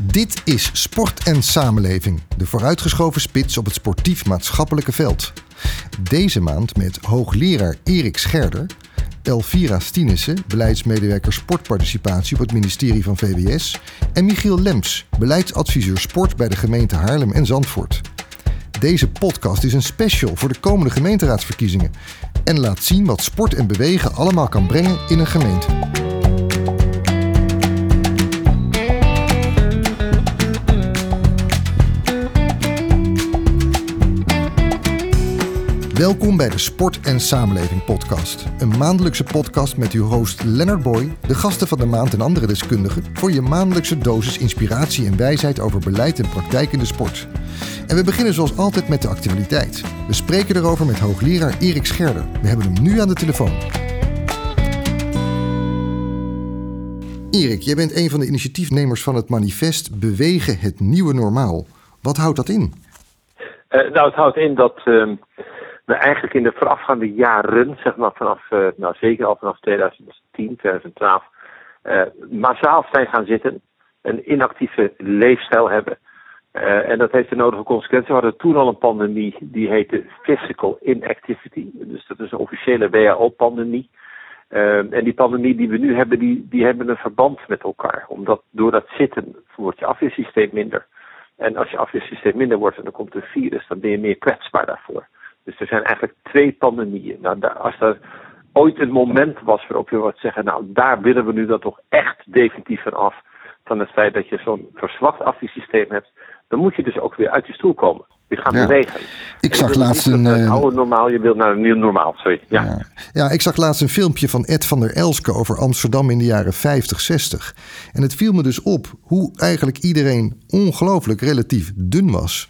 Dit is Sport en Samenleving, de vooruitgeschoven spits op het sportief-maatschappelijke veld. Deze maand met hoogleraar Erik Scherder, Elvira Stienissen, beleidsmedewerker sportparticipatie op het ministerie van VWS, en Michiel Lems, beleidsadviseur sport bij de gemeente Haarlem en Zandvoort. Deze podcast is een special voor de komende gemeenteraadsverkiezingen en laat zien wat sport en bewegen allemaal kan brengen in een gemeente. Welkom bij de Sport en Samenleving Podcast. Een maandelijkse podcast met uw host Leonard Boy, de gasten van de maand en andere deskundigen voor je maandelijkse dosis inspiratie en wijsheid over beleid en praktijk in de sport. En we beginnen zoals altijd met de actualiteit. We spreken erover met hoogleraar Erik Scherder. We hebben hem nu aan de telefoon. Erik, jij bent een van de initiatiefnemers van het manifest Bewegen het Nieuwe Normaal. Wat houdt dat in? Uh, nou, het houdt in dat uh, we eigenlijk in de voorafgaande jaren, zeg maar vanaf, uh, nou zeker al vanaf 2010, 2012, massaal zijn gaan zitten, een inactieve leefstijl hebben. Uh, en dat heeft de nodige consequenties. We hadden toen al een pandemie die heette Physical Inactivity. Dus dat is een officiële WHO-pandemie. Uh, en die pandemie die we nu hebben, die, die hebben een verband met elkaar. Omdat door dat zitten wordt je afweersysteem minder. En als je afweersysteem minder wordt en dan komt een virus, dan ben je meer kwetsbaar daarvoor. Dus er zijn eigenlijk twee pandemieën. Nou, als er ooit een moment was waarop je wat zeggen, nou daar willen we nu dan toch echt definitief van af. Van het feit dat je zo'n verzwakt afweersysteem hebt, dan moet je dus ook weer uit je stoel komen. Je gaat ja. bewegen. Ik zag laatst een. Uh, oude normaal, je wilt naar een nieuw normaal, sorry. Ja. ja. Ja. ik zag laatst een filmpje van Ed van der Elske over Amsterdam in de jaren 50, 60. En het viel me dus op hoe eigenlijk iedereen ongelooflijk relatief dun was.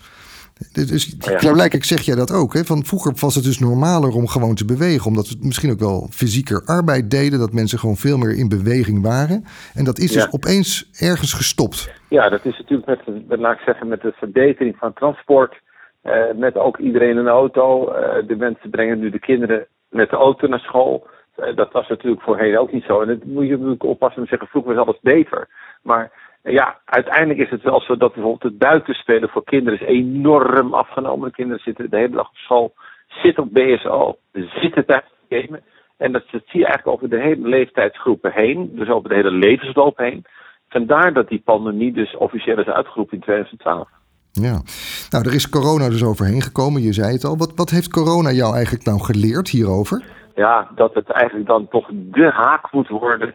Dus ja. ik zeg jij dat ook. Hè? Van vroeger was het dus normaler om gewoon te bewegen. Omdat we misschien ook wel fysieker arbeid deden. Dat mensen gewoon veel meer in beweging waren. En dat is dus opeens ergens gestopt. Ja, dat is natuurlijk met, laat ik zeggen, met de verbetering van transport. Uh, met ook iedereen een auto. Uh, de mensen brengen nu de kinderen met de auto naar school. Uh, dat was natuurlijk voorheen ook niet zo. En dat moet je natuurlijk oppassen en zeggen, vroeger was alles beter. Maar ja, uiteindelijk is het wel zo dat bijvoorbeeld het buitenspelen voor kinderen is enorm afgenomen. De kinderen zitten de hele dag op school, zitten op BSO, zitten daar te gamen. En dat, dat zie je eigenlijk over de hele leeftijdsgroepen heen, dus over de hele levensloop heen. Vandaar dat die pandemie dus officieel is uitgeroepen in 2012. Ja, nou er is corona dus overheen gekomen, je zei het al. Wat, wat heeft corona jou eigenlijk nou geleerd hierover? Ja, dat het eigenlijk dan toch de haak moet worden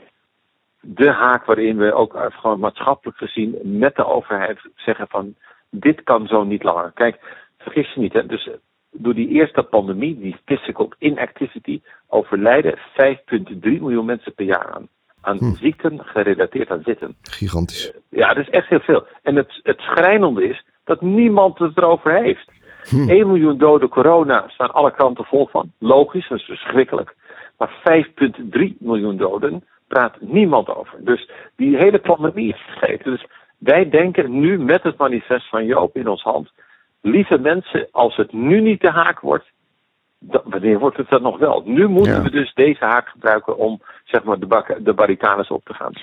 de haak waarin we ook gewoon maatschappelijk gezien met de overheid zeggen van dit kan zo niet langer. Kijk, vergis je niet, hè, dus door die eerste pandemie, die physical inactivity, overlijden 5,3 miljoen mensen per jaar aan. Aan hm. ziekten gerelateerd aan zitten. Gigantisch. Ja, dat is echt heel veel. En het, het schrijnende is dat niemand het erover heeft. Hm. 1 miljoen doden corona staan alle kranten vol van. Logisch, dat is verschrikkelijk. Maar 5,3 miljoen doden, praat niemand over. Dus die hele pandemie is vergeten. Dus wij denken nu met het manifest van Joop in ons hand. Lieve mensen, als het nu niet de haak wordt, dan, wanneer wordt het dan nog wel? Nu moeten ja. we dus deze haak gebruiken om zeg maar, de, de barricades op te gaan.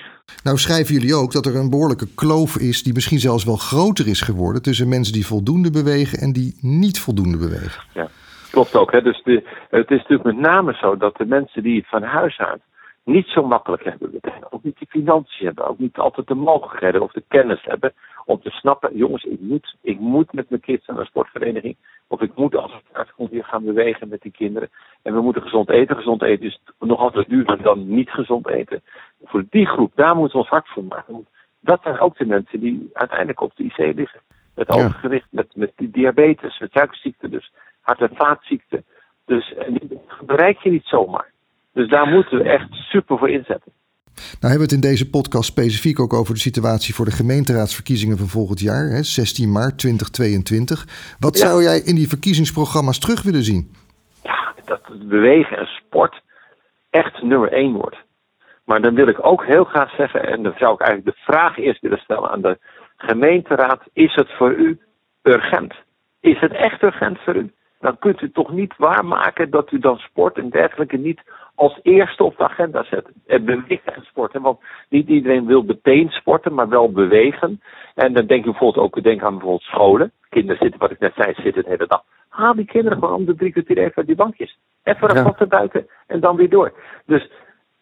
Nou schrijven jullie ook dat er een behoorlijke kloof is die misschien zelfs wel groter is geworden tussen mensen die voldoende bewegen en die niet voldoende bewegen. Ja, klopt ook. Hè? Dus de, het is natuurlijk met name zo dat de mensen die het van huis uit niet zo makkelijk hebben. Ook niet de financiën hebben, ook niet altijd de mogelijkheden of de kennis hebben om te snappen, jongens, ik moet, ik moet met mijn kids naar een sportvereniging. Of ik moet als het hier gaan bewegen met die kinderen. En we moeten gezond eten. Gezond eten is nog altijd duurder dan niet gezond eten. Voor die groep, daar moeten we ons hard voor maken. Dat zijn ook de mensen die uiteindelijk op de IC liggen. Met overgewicht, met, met diabetes, met suikerziekte, dus hart- en vaatziekten. Dus en die bereik je niet zomaar. Dus daar moeten we echt super voor inzetten. Nou hebben we het in deze podcast specifiek ook over de situatie voor de gemeenteraadsverkiezingen van volgend jaar, hè, 16 maart 2022. Wat ja. zou jij in die verkiezingsprogramma's terug willen zien? Ja, dat bewegen en sport echt nummer één wordt. Maar dan wil ik ook heel graag zeggen, en dan zou ik eigenlijk de vraag eerst willen stellen aan de gemeenteraad: is het voor u urgent? Is het echt urgent voor u? Dan kunt u toch niet waarmaken dat u dan sport en dergelijke niet als eerste op de agenda zetten. En bewegen en sporten. Want niet iedereen wil meteen sporten, maar wel bewegen. En dan denk je bijvoorbeeld ook denk aan bijvoorbeeld scholen. Kinderen zitten, wat ik net zei, zitten de hele dag. Haal die kinderen gewoon om de drie kwartier even uit die bankjes. Even een ja. buiten en dan weer door. Dus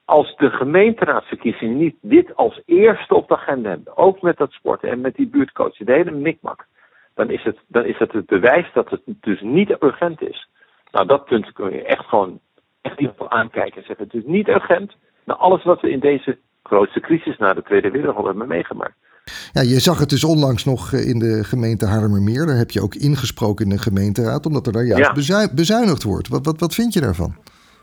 als de gemeenteraadsverkiezingen niet dit als eerste op de agenda hebben, ook met dat sporten en met die buurtcoach, de hele mikmak, dan is het, dan is het het bewijs dat het dus niet urgent is. Nou, dat punt kun je echt gewoon echt niet aankijken en zeggen: het is niet urgent. naar alles wat we in deze grootste crisis na de Tweede Wereldoorlog hebben meegemaakt. Ja, je zag het dus onlangs nog eh, in de gemeente Haarlemmermeer. Daar heb je ook ingesproken in de gemeenteraad, omdat er daar juist bezuinigd wordt. Wat, wat, wat vind je daarvan?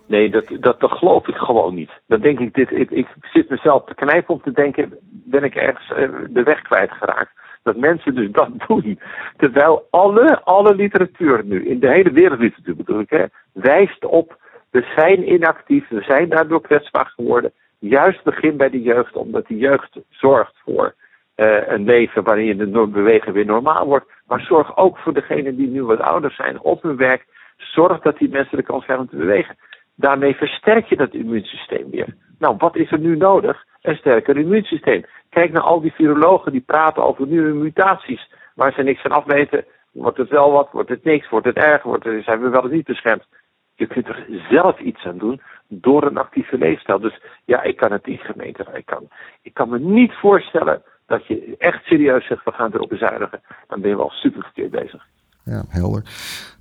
Nee, dat, dat, dat geloof ik gewoon niet. Dan denk ik, dit, ik, ik zit mezelf te knijpen om te denken, ben ik ergens uh, de weg kwijtgeraakt. Dat mensen dus dat doen. Terwijl alle, alle literatuur nu, in de hele wereldliteratuur bedoel ik, hè, wijst op, we zijn inactief, we zijn daardoor kwetsbaar geworden. Juist begin bij de jeugd, omdat de jeugd zorgt voor uh, een leven waarin de bewegen weer normaal wordt. Maar zorg ook voor degenen die nu wat ouder zijn op hun werk. Zorg dat die mensen de kans krijgen om te bewegen. Daarmee versterk je dat immuunsysteem weer. Nou, wat is er nu nodig? Een sterker immuunsysteem. Kijk naar al die virologen die praten over nieuwe mutaties. Waar ze niks van afweten. Wordt het wel wat? Wordt het niks? Wordt het erg? Wordt het, zijn we wel eens niet beschermd? Je kunt er zelf iets aan doen door een actieve leefstijl. Dus ja, ik kan het niet gemeente. Ik kan, ik kan me niet voorstellen dat je echt serieus zegt, we gaan erop bezuinigen. Dan ben je wel super verkeerd bezig. Ja, helder.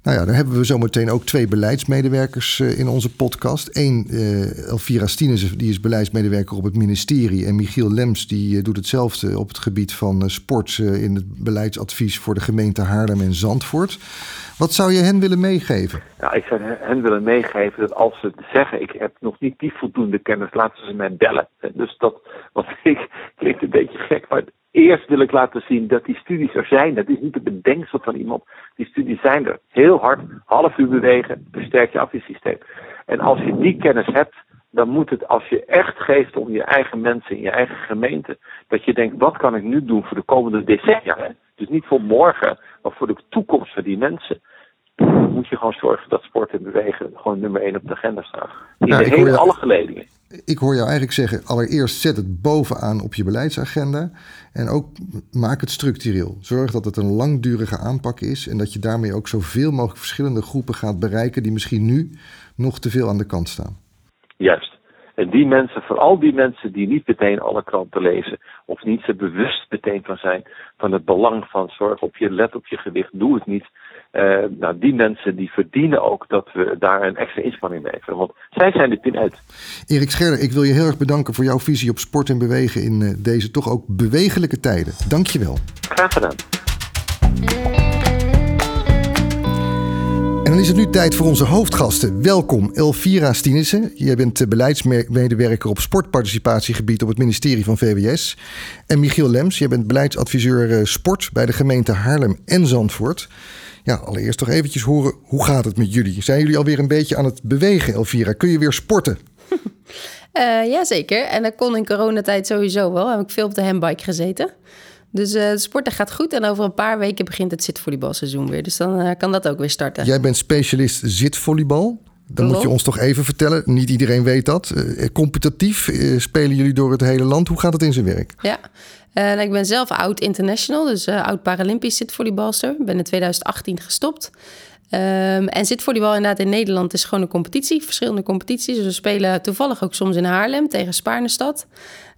Nou ja, dan hebben we zometeen ook twee beleidsmedewerkers uh, in onze podcast. Eén, uh, Elvira Stienesen, die is beleidsmedewerker op het ministerie. En Michiel Lems, die uh, doet hetzelfde op het gebied van sport in het beleidsadvies voor de gemeente Haarlem en Zandvoort. Wat zou je hen willen meegeven? Nou, ik zou hen willen meegeven dat als ze zeggen: Ik heb nog niet die voldoende kennis, laten ze mij bellen. Dus dat, want ik klinkt een beetje gek, maar eerst wil ik laten zien dat die studies er zijn. Dat is niet een bedenksel van iemand. Die studies zijn er. Heel hard, half uur bewegen, versterk je afweersysteem. En als je die kennis hebt, dan moet het, als je echt geeft om je eigen mensen in je eigen gemeente, dat je denkt, wat kan ik nu doen voor de komende decennia? Hè? Dus niet voor morgen, maar voor de toekomst van die mensen. Dan moet je gewoon zorgen dat sport en bewegen gewoon nummer één op de agenda staat. In de hele, alle geledingen ik hoor jou eigenlijk zeggen: allereerst zet het bovenaan op je beleidsagenda. En ook maak het structureel. Zorg dat het een langdurige aanpak is. En dat je daarmee ook zoveel mogelijk verschillende groepen gaat bereiken. die misschien nu nog te veel aan de kant staan. Juist. En die mensen, vooral die mensen die niet meteen alle kranten lezen. of niet er bewust meteen van zijn. van het belang van zorg op je, let op je gewicht, doe het niet. Uh, nou, die mensen die verdienen ook dat we daar een extra inspanning leveren. Want zij zijn de pin uit. Erik Scherder, ik wil je heel erg bedanken voor jouw visie op sport en bewegen in uh, deze toch ook bewegelijke tijden. Dank je wel. Graag gedaan. En dan is het nu tijd voor onze hoofdgasten. Welkom Elvira Stienissen. Jij bent eh, beleidsmedewerker op sportparticipatiegebied op het ministerie van VWS. En Michiel Lems, jij bent beleidsadviseur sport bij de gemeente Haarlem en Zandvoort. Ja, allereerst toch eventjes horen, hoe gaat het met jullie? Zijn jullie alweer een beetje aan het bewegen, Elvira? Kun je weer sporten? uh, Jazeker. En dat kon in coronatijd sowieso wel. Heb ik veel op de handbike gezeten. Dus uh, sporten gaat goed en over een paar weken begint het zitvolleybalseizoen weer. Dus dan uh, kan dat ook weer starten. Jij bent specialist zitvolleybal. Dan moet je ons toch even vertellen. Niet iedereen weet dat. Competitief spelen jullie door het hele land. Hoe gaat het in zijn werk? Ja, uh, ik ben zelf oud international, dus uh, oud Paralympisch zitvolleybalster. Ben in 2018 gestopt. Um, en zitvolleybal inderdaad in Nederland is gewoon een competitie, verschillende competities. Dus we spelen toevallig ook soms in Haarlem tegen Spaarnestad.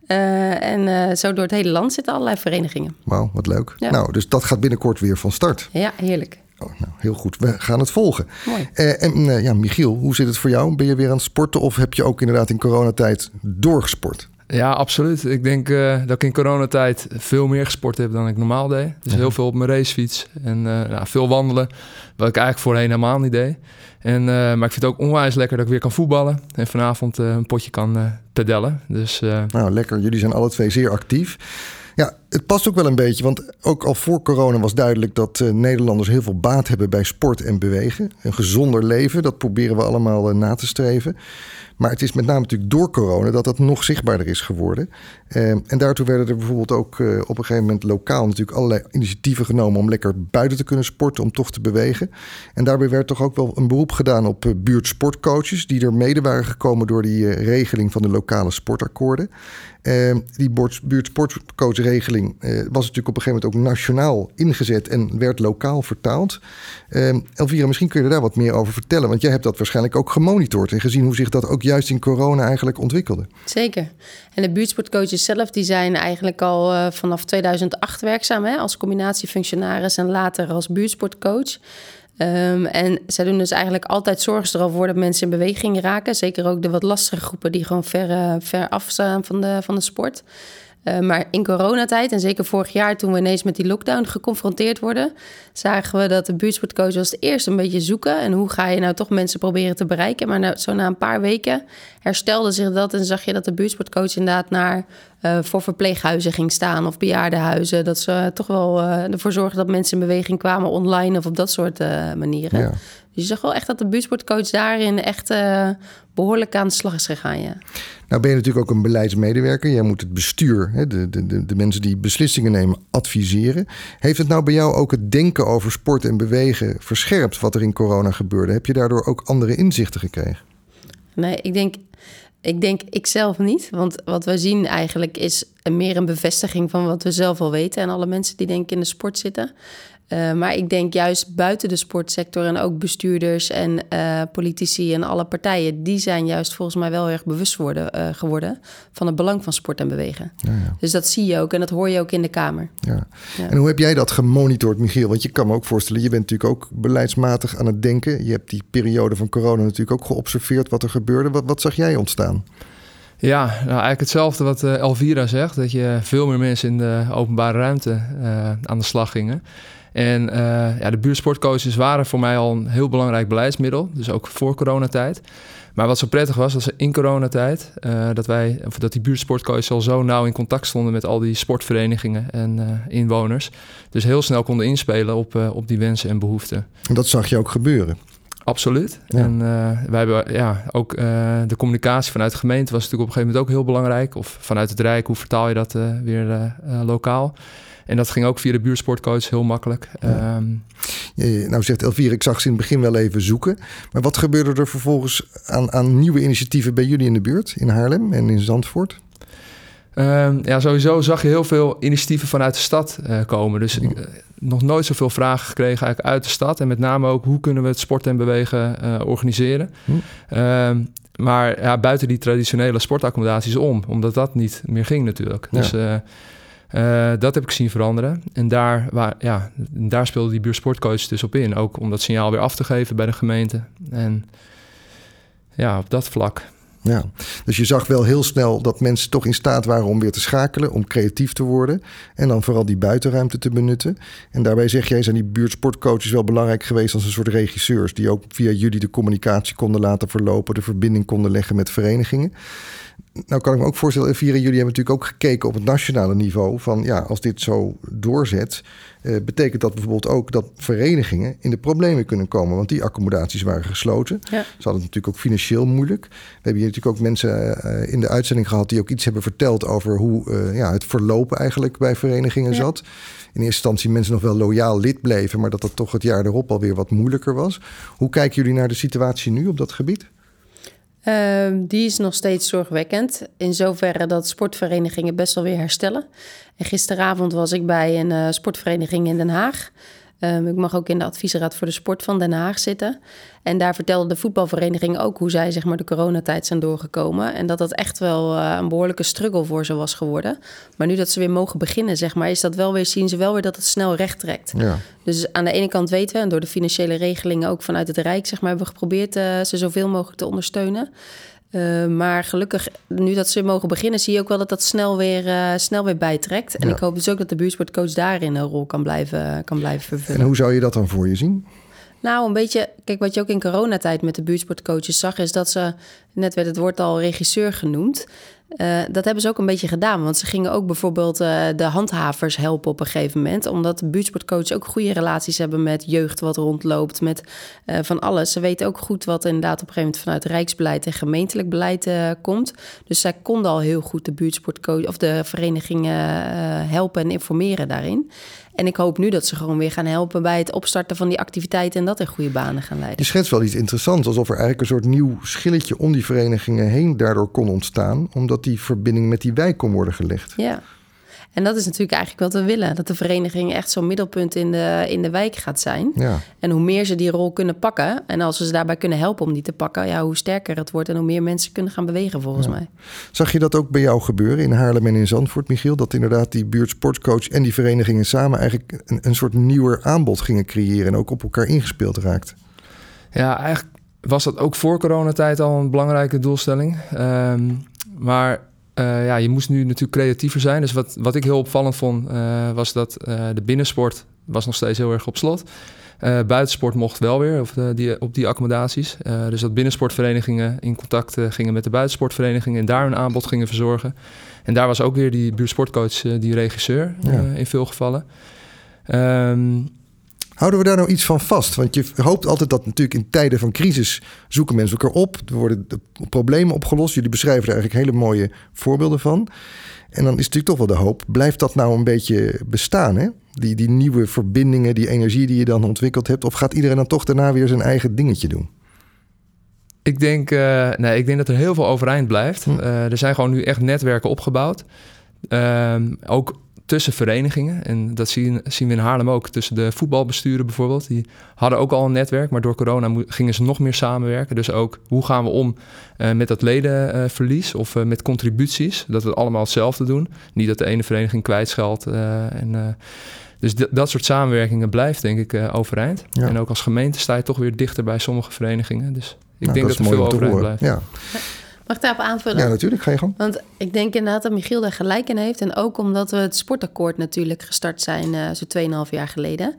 Uh, en zo door het hele land zitten allerlei verenigingen. Wauw, wat leuk. Nou, dus dat gaat binnenkort weer van start. Ja, heerlijk. Oh, nou, heel goed. We gaan het volgen. Mooi. en ja, Michiel, hoe zit het voor jou? Ben je weer aan het sporten of heb je ook inderdaad in coronatijd doorgesport? Ja, absoluut. Ik denk uh, dat ik in coronatijd veel meer gesport heb dan ik normaal deed. Dus heel veel op mijn racefiets en uh, nou, veel wandelen, wat ik eigenlijk voorheen helemaal niet deed. En, uh, maar ik vind het ook onwijs lekker dat ik weer kan voetballen en vanavond een potje kan pedellen. Dus, nou, lekker. Jullie zijn alle twee zeer actief. Ja, het past ook wel een beetje, want ook al voor corona was duidelijk dat uh, Nederlanders heel veel baat hebben bij sport en bewegen. Een gezonder leven, dat proberen we allemaal uh, na te streven. Maar het is met name natuurlijk door corona dat dat nog zichtbaarder is geworden. Uh, en daartoe werden er bijvoorbeeld ook uh, op een gegeven moment lokaal natuurlijk allerlei initiatieven genomen om lekker buiten te kunnen sporten, om toch te bewegen. En daarbij werd toch ook wel een beroep gedaan op uh, buurtsportcoaches, die er mede waren gekomen door die regeling van de lokale sportakkoorden. Die buurtsportcoachregeling was natuurlijk op een gegeven moment ook nationaal ingezet en werd lokaal vertaald. Elvira, misschien kun je daar wat meer over vertellen, want jij hebt dat waarschijnlijk ook gemonitord en gezien hoe zich dat ook juist in corona eigenlijk ontwikkelde. Zeker. En de buurtsportcoaches zelf die zijn eigenlijk al uh, vanaf 2008 werkzaam hè, als combinatiefunctionaris en later als buurtsportcoach. Um, en zij doen dus eigenlijk altijd zorgen erover voor dat mensen in beweging raken. Zeker ook de wat lastige groepen die gewoon ver, uh, ver afstaan van de, van de sport. Uh, maar in coronatijd, en zeker vorig jaar toen we ineens met die lockdown geconfronteerd worden, zagen we dat de buurtsportcoach als eerst een beetje zoeken. En hoe ga je nou toch mensen proberen te bereiken? Maar nou, zo na een paar weken herstelde zich dat en zag je dat de buurtsportcoach inderdaad naar uh, voor verpleeghuizen ging staan of bejaardenhuizen. Dat ze toch wel ervoor zorgden dat mensen in beweging kwamen online of op dat soort manieren. Ja. Dus je zag wel echt dat de buurtsportcoach daarin echt behoorlijk aan de slag is gegaan. Ja. Nou ben je natuurlijk ook een beleidsmedewerker. Jij moet het bestuur, hè, de, de, de mensen die beslissingen nemen, adviseren. Heeft het nou bij jou ook het denken over sport en bewegen verscherpt wat er in corona gebeurde? Heb je daardoor ook andere inzichten gekregen? Nee, ik denk ik denk ik zelf niet. Want wat we zien eigenlijk is meer een bevestiging van wat we zelf al weten. En alle mensen die denk ik in de sport zitten. Uh, maar ik denk juist buiten de sportsector en ook bestuurders en uh, politici en alle partijen, die zijn juist volgens mij wel erg bewust worden, uh, geworden van het belang van sport en bewegen. Ja, ja. Dus dat zie je ook en dat hoor je ook in de Kamer. Ja. En hoe heb jij dat gemonitord, Michiel? Want je kan me ook voorstellen, je bent natuurlijk ook beleidsmatig aan het denken. Je hebt die periode van corona natuurlijk ook geobserveerd wat er gebeurde. Wat, wat zag jij ontstaan? Ja, nou eigenlijk hetzelfde wat Elvira zegt. Dat je veel meer mensen in de openbare ruimte uh, aan de slag gingen. En uh, ja, de buurtsportcoaches waren voor mij al een heel belangrijk beleidsmiddel. Dus ook voor coronatijd. Maar wat zo prettig was, was in coronatijd uh, dat wij, of dat die buurtsportcoaches al zo nauw in contact stonden met al die sportverenigingen en uh, inwoners. Dus heel snel konden inspelen op, uh, op die wensen en behoeften. En dat zag je ook gebeuren. Absoluut. Ja. En wij hebben ja, ook de communicatie vanuit de gemeente was natuurlijk op een gegeven moment ook heel belangrijk. Of vanuit het Rijk, hoe vertaal je dat weer lokaal? En dat ging ook via de buurtsportcoach heel makkelijk. Ja. Um, ja, nou zegt Elvire, ik zag ze in het begin wel even zoeken. Maar wat gebeurde er vervolgens aan, aan nieuwe initiatieven bij jullie in de buurt? In Haarlem en in Zandvoort? Um, ja, sowieso zag je heel veel initiatieven vanuit de stad uh, komen. Dus ik, uh, nog nooit zoveel vragen gekregen eigenlijk uit de stad. En met name ook hoe kunnen we het sport en bewegen uh, organiseren. Hm. Um, maar ja, buiten die traditionele sportaccommodaties om. Omdat dat niet meer ging natuurlijk. Ja. Dus uh, dat heb ik zien veranderen. En daar, waar, ja, daar speelde die buurtsportcoach dus op in. Ook om dat signaal weer af te geven bij de gemeente. En ja, op dat vlak. Ja, dus je zag wel heel snel dat mensen toch in staat waren om weer te schakelen, om creatief te worden. En dan vooral die buitenruimte te benutten. En daarbij zeg jij, zijn die buurtsportcoaches wel belangrijk geweest als een soort regisseurs. Die ook via jullie de communicatie konden laten verlopen, de verbinding konden leggen met verenigingen. Nou kan ik me ook voorstellen, Vira, jullie hebben natuurlijk ook gekeken op het nationale niveau. Van ja, als dit zo doorzet, eh, betekent dat bijvoorbeeld ook dat verenigingen in de problemen kunnen komen. Want die accommodaties waren gesloten. Ja. Ze hadden het natuurlijk ook financieel moeilijk. We hebben hier natuurlijk ook mensen uh, in de uitzending gehad die ook iets hebben verteld over hoe uh, ja, het verlopen eigenlijk bij verenigingen ja. zat. In eerste instantie mensen nog wel loyaal lid bleven, maar dat dat toch het jaar erop alweer wat moeilijker was. Hoe kijken jullie naar de situatie nu op dat gebied? Uh, die is nog steeds zorgwekkend. In zoverre dat sportverenigingen best wel weer herstellen. En gisteravond was ik bij een uh, sportvereniging in Den Haag. Um, ik mag ook in de adviesraad voor de sport van Den Haag zitten. En daar vertelde de voetbalvereniging ook hoe zij zeg maar, de coronatijd zijn doorgekomen. En dat dat echt wel uh, een behoorlijke struggle voor ze was geworden. Maar nu dat ze weer mogen beginnen, zeg maar, is dat wel weer, zien ze wel weer dat het snel recht trekt. Ja. Dus aan de ene kant weten we, en door de financiële regelingen ook vanuit het Rijk, zeg maar, hebben we geprobeerd uh, ze zoveel mogelijk te ondersteunen. Uh, maar gelukkig, nu dat ze mogen beginnen, zie je ook wel dat dat snel weer, uh, snel weer bijtrekt. En ja. ik hoop dus ook dat de buurtsportcoach daarin een rol kan blijven, kan blijven vervullen. En hoe zou je dat dan voor je zien? Nou, een beetje, kijk, wat je ook in coronatijd met de buurtsportcoaches zag, is dat ze, net werd het woord al regisseur genoemd. Uh, dat hebben ze ook een beetje gedaan. Want ze gingen ook bijvoorbeeld uh, de handhavers helpen op een gegeven moment. Omdat de buurtsportcoaches ook goede relaties hebben met jeugd wat rondloopt. Met uh, van alles. Ze weten ook goed wat inderdaad op een gegeven moment vanuit rijksbeleid en gemeentelijk beleid komt. Dus zij konden al heel goed de buurtsportcoach of de verenigingen helpen en informeren daarin. En ik hoop nu dat ze gewoon weer gaan helpen bij het opstarten van die activiteiten en dat in goede banen gaan leiden. Je schetst wel iets interessants, alsof er eigenlijk een soort nieuw schilletje om die verenigingen heen daardoor kon ontstaan, omdat die verbinding met die wijk kon worden gelegd. Ja. En dat is natuurlijk eigenlijk wat we willen. Dat de vereniging echt zo'n middelpunt in de, in de wijk gaat zijn. Ja. En hoe meer ze die rol kunnen pakken... en als we ze daarbij kunnen helpen om die te pakken... Ja, hoe sterker het wordt en hoe meer mensen kunnen gaan bewegen volgens mij. Zag je dat ook bij jou gebeuren in Haarlem en in Zandvoort, Michiel? Dat inderdaad die buurtsportcoach en die verenigingen samen... eigenlijk een, een soort nieuwer aanbod gingen creëren... en ook op elkaar ingespeeld raakt? Ja, eigenlijk was dat ook voor coronatijd al een belangrijke doelstelling. Um, maar uh, ja, je moest nu natuurlijk creatiever zijn. Dus wat, wat ik heel opvallend vond, uh, was dat uh, de binnensport was nog steeds heel erg op slot. buitensport mocht wel weer of die, op die accommodaties. dus dat binnensportverenigingen in contact gingen met de buitensportverenigingen en daar een aanbod gingen verzorgen. En daar was ook weer die buurtsportcoach, die regisseur ja. in veel gevallen. Um, Houden we daar nou iets van vast? Want je hoopt altijd dat natuurlijk in tijden van crisis zoeken mensen elkaar op. Er worden de problemen opgelost. Jullie beschrijven er eigenlijk hele mooie voorbeelden van. En dan is natuurlijk toch wel de hoop. Blijft dat nou een beetje bestaan? Hè? Die, die nieuwe verbindingen, die energie die je dan ontwikkeld hebt. Of gaat iedereen dan toch daarna weer zijn eigen dingetje doen? Ik denk, uh, nee, ik denk dat er heel veel overeind blijft. Hm. Uh, er zijn gewoon nu echt netwerken opgebouwd. Uh, ook tussen verenigingen. En dat zien, zien we in Haarlem ook. Tussen de voetbalbesturen bijvoorbeeld. Die hadden ook al een netwerk, maar door corona gingen ze nog meer samenwerken. Dus ook hoe gaan we om uh, met dat ledenverlies uh, of uh, met contributies. Dat we het allemaal hetzelfde doen. Niet dat de ene vereniging kwijtscheldt. en, dus dat soort samenwerkingen blijft denk ik overeind. Ja. En ook als gemeente sta je toch weer dichter bij sommige verenigingen. Dus ik nou, denk dat, dat er veel overeind blijft. Ja. Mag ik daarop aanvullen? Ja, natuurlijk. Ga je gang. Want ik denk inderdaad dat Michiel daar gelijk in heeft. En ook omdat we het sportakkoord natuurlijk gestart zijn uh, zo'n 2,5 jaar geleden.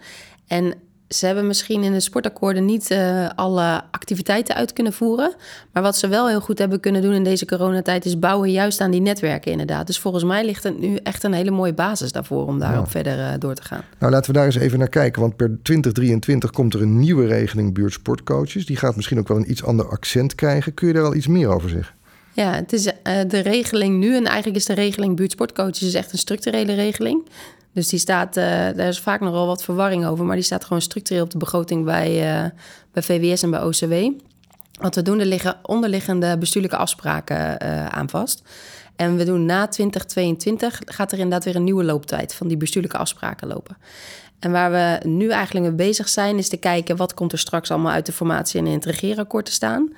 En ze hebben misschien in de sportakkoorden niet uh, alle activiteiten uit kunnen voeren. Maar wat ze wel heel goed hebben kunnen doen in deze coronatijd... is bouwen juist aan die netwerken inderdaad. Dus volgens mij ligt er nu echt een hele mooie basis daarvoor... om daarop ja. verder uh, door te gaan. Nou, laten we daar eens even naar kijken. Want per 2023 komt er een nieuwe regeling buurtsportcoaches. Die gaat misschien ook wel een iets ander accent krijgen. Kun je daar al iets meer over zeggen? Ja, het is uh, de regeling nu, en eigenlijk is de regeling buurtsportcoaches is echt een structurele regeling. Dus die staat, uh, daar is vaak nogal wat verwarring over, maar die staat gewoon structureel op de begroting bij, uh, bij VWS en bij OCW. Wat we doen, er liggen onderliggende bestuurlijke afspraken aan vast. En we doen na 2022 gaat er inderdaad weer een nieuwe looptijd van die bestuurlijke afspraken lopen. En waar we nu eigenlijk mee bezig zijn, is te kijken wat komt er straks allemaal uit de formatie en in het regeerakkoord te staan.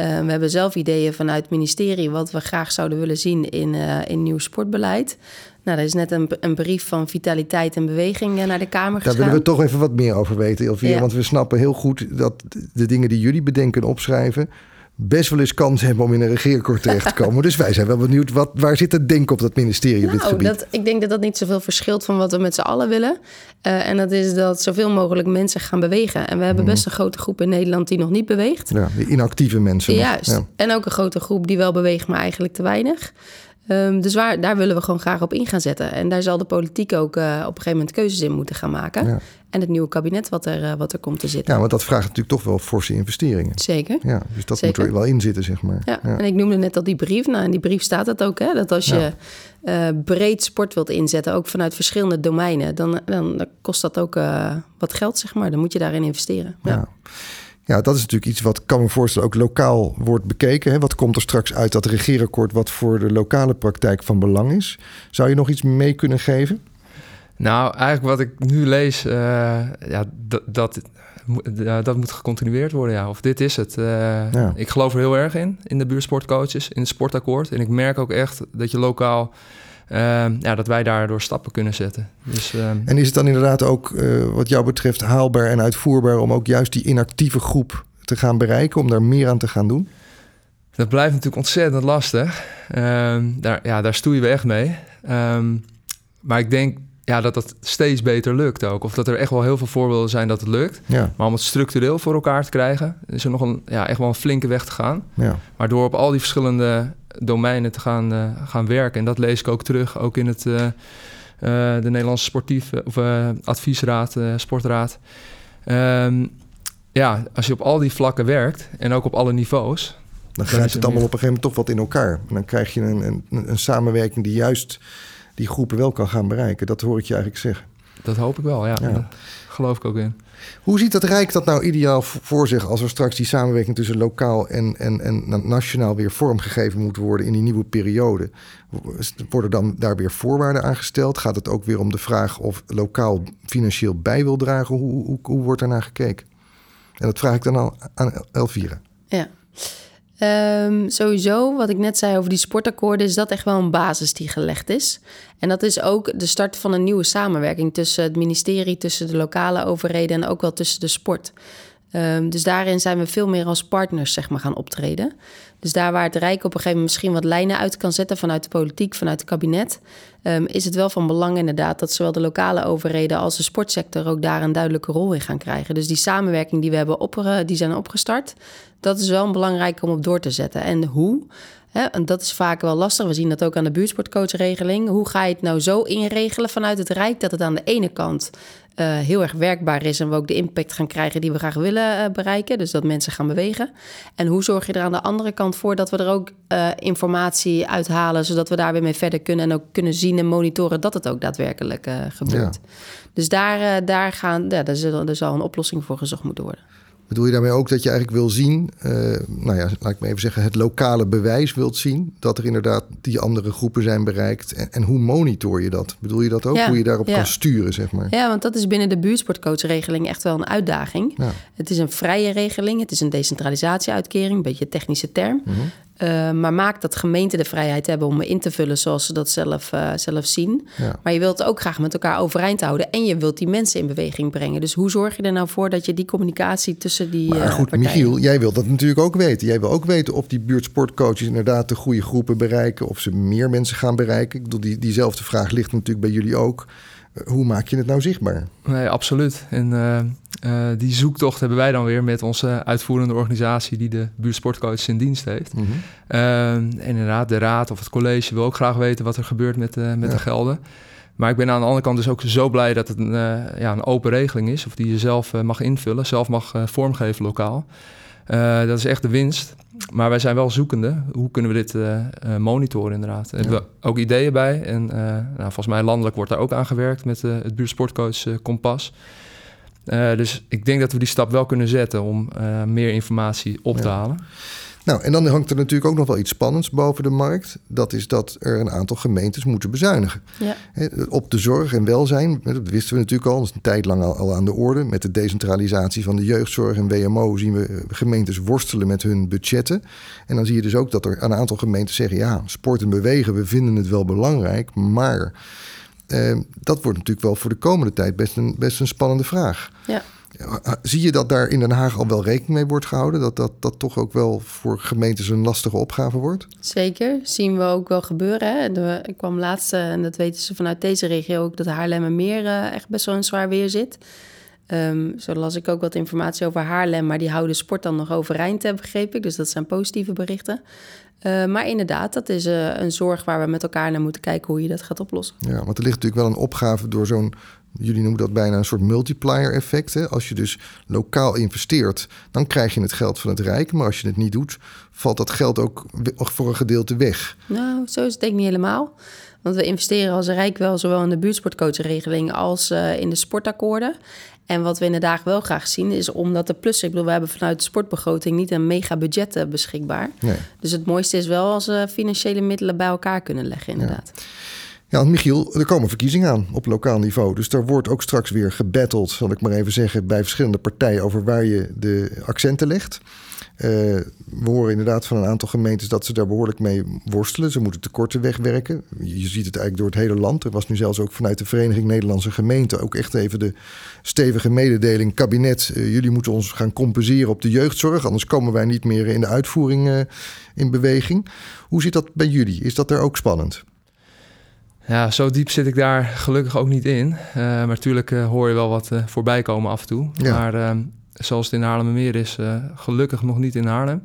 Uh, we hebben zelf ideeën vanuit het ministerie wat we graag zouden willen zien in, uh, in nieuw sportbeleid. Nou, er is net een, een brief van vitaliteit en beweging naar de Kamer Daar willen we toch even wat meer over weten, Elvira. Ja. Want we snappen heel goed dat de dingen die jullie bedenken en opschrijven best wel eens kans hebben om in een regeerakkoord terecht te komen. dus wij zijn wel benieuwd, wat, waar zit het denken op dat ministerie nou, op dit gebied? Dat, ik denk dat dat niet zoveel verschilt van wat we met z'n allen willen. Uh, en dat is dat zoveel mogelijk mensen gaan bewegen. En we hebben best een grote groep in Nederland die nog niet beweegt. Ja, de inactieve mensen. Juist. Ja. En ook een grote groep die wel beweegt, maar eigenlijk te weinig. Um, dus waar, daar willen we gewoon graag op in gaan zetten. En daar zal de politiek ook uh, op een gegeven moment keuzes in moeten gaan maken. Ja. En het nieuwe kabinet wat er, uh, wat er komt te zitten. Ja, want dat vraagt natuurlijk toch wel forse investeringen. Zeker. Ja, dus dat Zeker. moet er wel in zitten, zeg maar. Ja. ja. en ik noemde net al die brief. Nou, in die brief staat het ook, hè, dat als je uh, breed sport wilt inzetten, ook vanuit verschillende domeinen, dan, dan, kost dat ook uh, wat geld, zeg maar. Dan moet je daarin investeren. Ja. Ja, dat is natuurlijk iets wat kan me voorstellen ook lokaal wordt bekeken. Hè? Wat komt er straks uit dat regeerakkoord wat voor de lokale praktijk van belang is? Zou je nog iets mee kunnen geven? Nou, eigenlijk wat ik nu lees, uh, ja, dat, dat, uh, dat moet gecontinueerd worden. Ja. Of dit is het. Uh, ja. Ik geloof er heel erg in, in de buurtsportcoaches, in het sportakkoord. En ik merk ook echt dat je lokaal uh, ja, dat wij daardoor stappen kunnen zetten. Dus, uh, en is het dan inderdaad ook uh, wat jou betreft haalbaar en uitvoerbaar om ook juist die inactieve groep te gaan bereiken, om daar meer aan te gaan doen? Dat blijft natuurlijk ontzettend lastig. daar, ja, daar stoeien we echt mee. Um, maar ik denk ja, dat dat steeds beter lukt ook. Of dat er echt wel heel veel voorbeelden zijn dat het lukt. Ja. Maar om het structureel voor elkaar te krijgen, is er nog een, ja, echt wel een flinke weg te gaan. Ja. Maar door op al die verschillende domeinen te gaan, gaan werken. En dat lees ik ook terug, ook in het, de Nederlandse sportief, of, adviesraad, sportraad. Ehm, ja, als je op al die vlakken werkt en ook op alle niveaus. Dan grijpt het allemaal op een gegeven moment toch wat in elkaar. En dan krijg je een, een, een samenwerking die juist die groepen wel kan gaan bereiken. Dat hoor ik je eigenlijk zeggen. Dat hoop ik wel, ja. ja. geloof ik ook in. Hoe ziet het Rijk dat nou ideaal voor zich als er straks die samenwerking tussen lokaal en, en, en nationaal weer vormgegeven moet worden in die nieuwe periode? Worden dan daar weer voorwaarden aan gesteld? Gaat het ook weer om de vraag of lokaal financieel bij wil dragen? Hoe, hoe, hoe wordt daarnaar gekeken? En dat vraag ik dan al aan Elvira. Ja. Um, sowieso, wat ik net zei over die sportakkoorden, is dat echt wel een basis die gelegd is. En dat is ook de start van een nieuwe samenwerking tussen het ministerie, tussen de lokale overheden en ook wel tussen de sport. Um, dus daarin zijn we veel meer als partners zeg maar, gaan optreden. Dus daar waar het Rijk op een gegeven moment misschien wat lijnen uit kan zetten vanuit de politiek, vanuit het kabinet, um, is het wel van belang inderdaad dat zowel de lokale overheden als de sportsector ook daar een duidelijke rol in gaan krijgen. Dus die samenwerking die we hebben op, die zijn opgestart, dat is wel een belangrijke om op door te zetten. En hoe? Hè, en dat is vaak wel lastig. We zien dat ook aan de buurtsportcoachregeling. Hoe ga je het nou zo inregelen vanuit het Rijk dat het aan de ene kant uh, heel erg werkbaar is en we ook de impact gaan krijgen die we graag willen uh, bereiken. Dus dat mensen gaan bewegen. En hoe zorg je er aan de andere kant voor dat we er ook uh, informatie uithalen, zodat we daar weer mee verder kunnen en ook kunnen zien en monitoren dat het ook daadwerkelijk gebeurt. Ja. Dus daar, daar, gaan, ja, daar, zal, daar zal een oplossing voor gezocht moeten worden. Bedoel je daarmee ook dat je eigenlijk wil zien, uh, nou ja, laat ik me even zeggen, het lokale bewijs wilt zien dat er inderdaad die andere groepen zijn bereikt? En, en hoe monitor je dat? Bedoel je dat ook? hoe je daarop kan sturen, zeg maar? Ja, want dat is binnen de buurtsportcoachregeling echt wel een uitdaging. Ja. Het is een vrije regeling, het is een decentralisatieuitkering, een beetje een technische term. Mm uh, maar maakt dat gemeenten de vrijheid hebben om in te vullen zoals ze dat zelf, uh, zelf zien. Ja. Maar je wilt ook graag met elkaar overeind houden. En je wilt die mensen in beweging brengen. Dus hoe zorg je er nou voor dat je die communicatie tussen die. Maar eh, goed, partijen... Michiel, jij wilt dat natuurlijk ook weten. Jij wil ook weten of die buurtsportcoaches inderdaad de goede groepen bereiken. Of ze meer mensen gaan bereiken. Ik bedoel, die, diezelfde vraag ligt natuurlijk bij jullie ook hoe maak je het nou zichtbaar? Nee, absoluut. En uh, uh, die zoektocht hebben wij dan weer met onze uitvoerende organisatie die de buurtsportcoaches in dienst heeft. Mm -hmm. uh, en inderdaad, de raad of het college wil ook graag weten wat er gebeurt met, met ja. de gelden. Maar ik ben aan de andere kant dus ook zo blij dat het een, ja, een open regeling is, of die je zelf mag invullen, zelf mag vormgeven lokaal. Dat is echt de winst. Maar wij zijn wel zoekende. Hoe kunnen we dit uh, monitoren inderdaad? Daar hebben we ook ideeën bij. En nou, volgens mij landelijk wordt daar ook aan gewerkt met het buurtsportcoach Kompas. dus ik denk dat we die stap wel kunnen zetten om meer informatie op te halen. Nou, en dan hangt er natuurlijk ook nog wel iets spannends boven de markt. Dat is dat er een aantal gemeentes moeten bezuinigen. Ja. Op de zorg en welzijn, dat wisten we natuurlijk al, dat is een tijd lang al, aan de orde. Met de decentralisatie van de jeugdzorg en WMO zien we gemeentes worstelen met hun budgetten. En dan zie je dus ook dat er een aantal gemeenten zeggen: ja, sport en bewegen, we vinden het wel belangrijk, maar. Eh, dat wordt natuurlijk wel voor de komende tijd best een, best een spannende vraag. Ja. Zie je dat daar in Den Haag al wel rekening mee wordt gehouden? Dat dat, dat toch ook wel voor gemeentes een lastige opgave wordt? Zeker, zien we ook wel gebeuren. Hè? ik kwam laatst, eh, en dat weten ze vanuit deze regio ook, dat Haarlemmermeer uh, echt best wel een zwaar weer zit. Um, zo las ik ook wat informatie over Haarlem, maar die houden sport dan nog overeind, heb begreep ik. Dus dat zijn positieve berichten. Uh, maar inderdaad, dat is uh, een zorg waar we met elkaar naar moeten kijken hoe je dat gaat oplossen. Ja, want er ligt natuurlijk wel een opgave door zo'n jullie noemen dat bijna een soort multiplier effect. Hè? Als je dus lokaal investeert, dan krijg je het geld van het Rijk. Maar als je het niet doet, valt dat geld ook voor een gedeelte weg. Nou, zo is het denk ik niet helemaal. Want we investeren als Rijk wel zowel in de buurtsportcoachregeling als uh, in de sportakkoorden. En wat we inderdaad wel graag zien is omdat de plus, ik bedoel, we hebben vanuit de sportbegroting niet een mega budget eh, beschikbaar. Nee. Dus het mooiste is wel als we financiële middelen bij elkaar kunnen leggen, inderdaad. Ja. Ja, Michiel, er komen verkiezingen aan op lokaal niveau. Dus daar wordt ook straks weer gebatteld, zal ik maar even zeggen, bij verschillende partijen over waar je de accenten legt. Uh, we horen inderdaad van een aantal gemeentes dat ze daar behoorlijk mee worstelen. Ze moeten tekorten wegwerken. Je ziet het eigenlijk door het hele land. Er was nu zelfs ook vanuit de Vereniging Nederlandse Gemeenten ook echt even de stevige mededeling: kabinet, uh, jullie moeten ons gaan compenseren op de jeugdzorg, anders komen wij niet meer in de uitvoering uh, in beweging. Hoe zit dat bij jullie? Is dat er ook spannend? Ja, zo diep zit ik daar gelukkig ook niet in. Uh, maar natuurlijk uh, hoor je wel wat uh, voorbij komen af en toe. Ja. Maar zoals het in Haarlemmermeer is, gelukkig nog niet in Haarlem.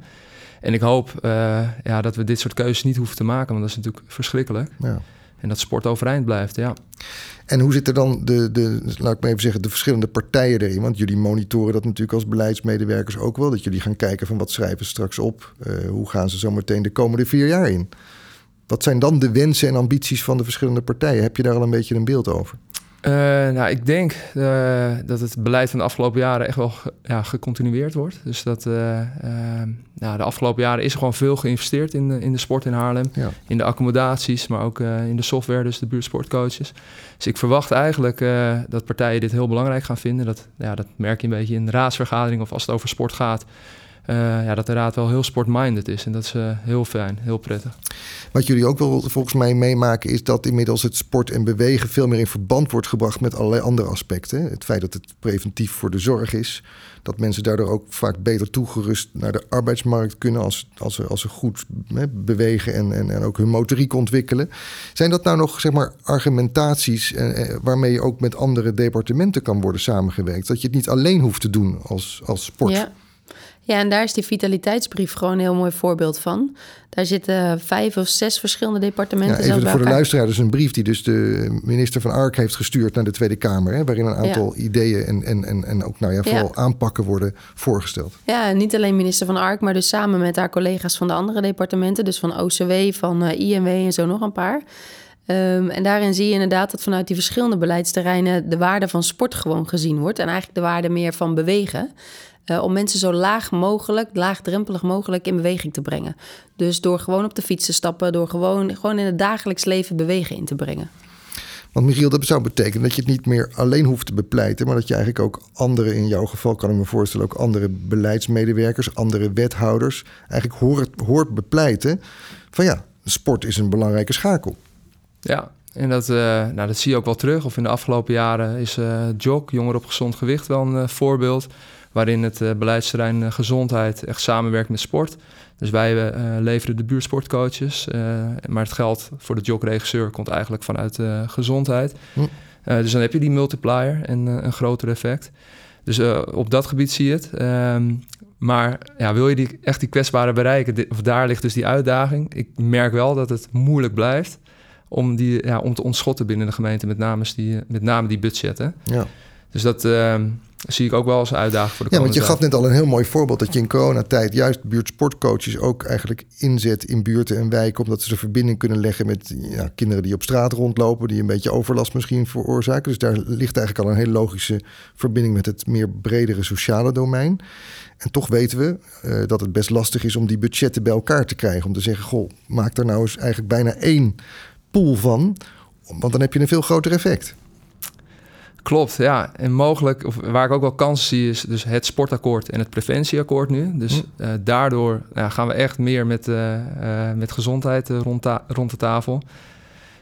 En ik hoop ja, dat we dit soort keuzes niet hoeven te maken, want dat is natuurlijk verschrikkelijk. Ja. En dat sport overeind blijft, ja. En hoe zitten dan de, de, laat ik maar even zeggen, de verschillende partijen erin? Want jullie monitoren dat natuurlijk als beleidsmedewerkers ook wel. Dat jullie gaan kijken van wat schrijven ze straks op? Hoe gaan ze zo meteen de komende vier jaar in? Wat zijn dan de wensen en ambities van de verschillende partijen? Heb je daar al een beetje een beeld over? Uh, nou, ik denk uh, dat het beleid van de afgelopen jaren echt wel ja, gecontinueerd wordt. Dus dat uh, nou, de afgelopen jaren is er gewoon veel geïnvesteerd in de, in de sport in Haarlem. Ja. In de accommodaties, maar ook in de software, dus de buurtsportcoaches. Dus ik verwacht eigenlijk dat partijen dit heel belangrijk gaan vinden. Dat, ja, dat merk je een beetje in de raadsvergadering of als het over sport gaat. Uh, ja, dat de raad wel heel sportminded is. En dat is uh, heel fijn, heel prettig. Wat jullie ook wel volgens mij meemaken... is dat inmiddels het sport en bewegen... veel meer in verband wordt gebracht met allerlei andere aspecten. Het feit dat het preventief voor de zorg is. Dat mensen daardoor ook vaak beter toegerust naar de arbeidsmarkt kunnen... als, als, ze, als ze goed hè, bewegen en, en, en ook hun motoriek ontwikkelen. Zijn dat nou nog zeg maar, argumentaties... Eh, waarmee je ook met andere departementen kan worden samengewerkt? Dat je het niet alleen hoeft te doen als, als sport? Ja. Ja, en daar is die vitaliteitsbrief gewoon een heel mooi voorbeeld van. Daar zitten vijf of zes verschillende departementen. Ja, even voor de luisteraar, dus een brief die dus de minister van Ark heeft gestuurd naar de Tweede Kamer. Hè, waarin een aantal ideeën en, en, en, en ook nou ja, vooral aanpakken worden voorgesteld. Ja, niet alleen minister van Ark, maar dus samen met haar collega's van de andere departementen. Dus van OCW, van uh, eh, INW en zo nog een paar. Um, en daarin zie je inderdaad dat vanuit die verschillende beleidsterreinen de waarde van sport gewoon gezien wordt. En eigenlijk de waarde meer van bewegen. Uh, om mensen zo laag mogelijk, laagdrempelig mogelijk in beweging te brengen. Dus door gewoon op de fiets te stappen, door gewoon, gewoon in het dagelijks leven bewegen in te brengen. Want Michiel, dat zou betekenen dat je het niet meer alleen hoeft te bepleiten, maar dat je eigenlijk ook andere, in jouw geval kan ik me voorstellen, ook andere beleidsmedewerkers, andere wethouders, eigenlijk hoort, hoort bepleiten van ja, sport is een belangrijke schakel. Ja, en dat, uh, nou, dat zie je ook wel terug. Of in de afgelopen jaren is uh, JOG, Jonger op Gezond Gewicht, wel een uh, voorbeeld waarin het uh, beleidsterrein eh, gezondheid echt samenwerkt met sport. Dus wij uh, leveren de buurtsportcoaches, maar het geld voor de jogregisseur komt eigenlijk vanuit gezondheid. Hm. dus dan heb je die multiplier en een groter effect. Dus op dat gebied zie je het. Um, maar ja, wil je die, echt die kwetsbare bereiken, of daar ligt dus die uitdaging. Ik merk wel dat het moeilijk blijft om, die, ja, om te ontschotten binnen de gemeente, met name die, met name die budgetten. Ja. Dus dat uh, zie ik ook wel als uitdaging voor de Ja, want je gaf net al een heel mooi voorbeeld dat je in coronatijd juist buurtsportcoaches ook eigenlijk inzet in buurten en wijken, omdat ze de verbinding kunnen leggen met ja, kinderen die op straat rondlopen, die een beetje overlast misschien veroorzaken. Dus daar ligt eigenlijk al een hele logische verbinding met het meer bredere sociale domein. En toch weten we uh, dat het best lastig is om die budgetten bij elkaar te krijgen. Om te zeggen, goh, maak er nou eens eigenlijk bijna één pool van, want dan heb je een veel groter effect. Klopt, ja. En mogelijk, of waar ik ook wel kansen zie, is dus het sportakkoord en het preventieakkoord nu. Dus hm. uh, daardoor ja, gaan we echt meer met, uh, uh, met gezondheid rond, rond de tafel.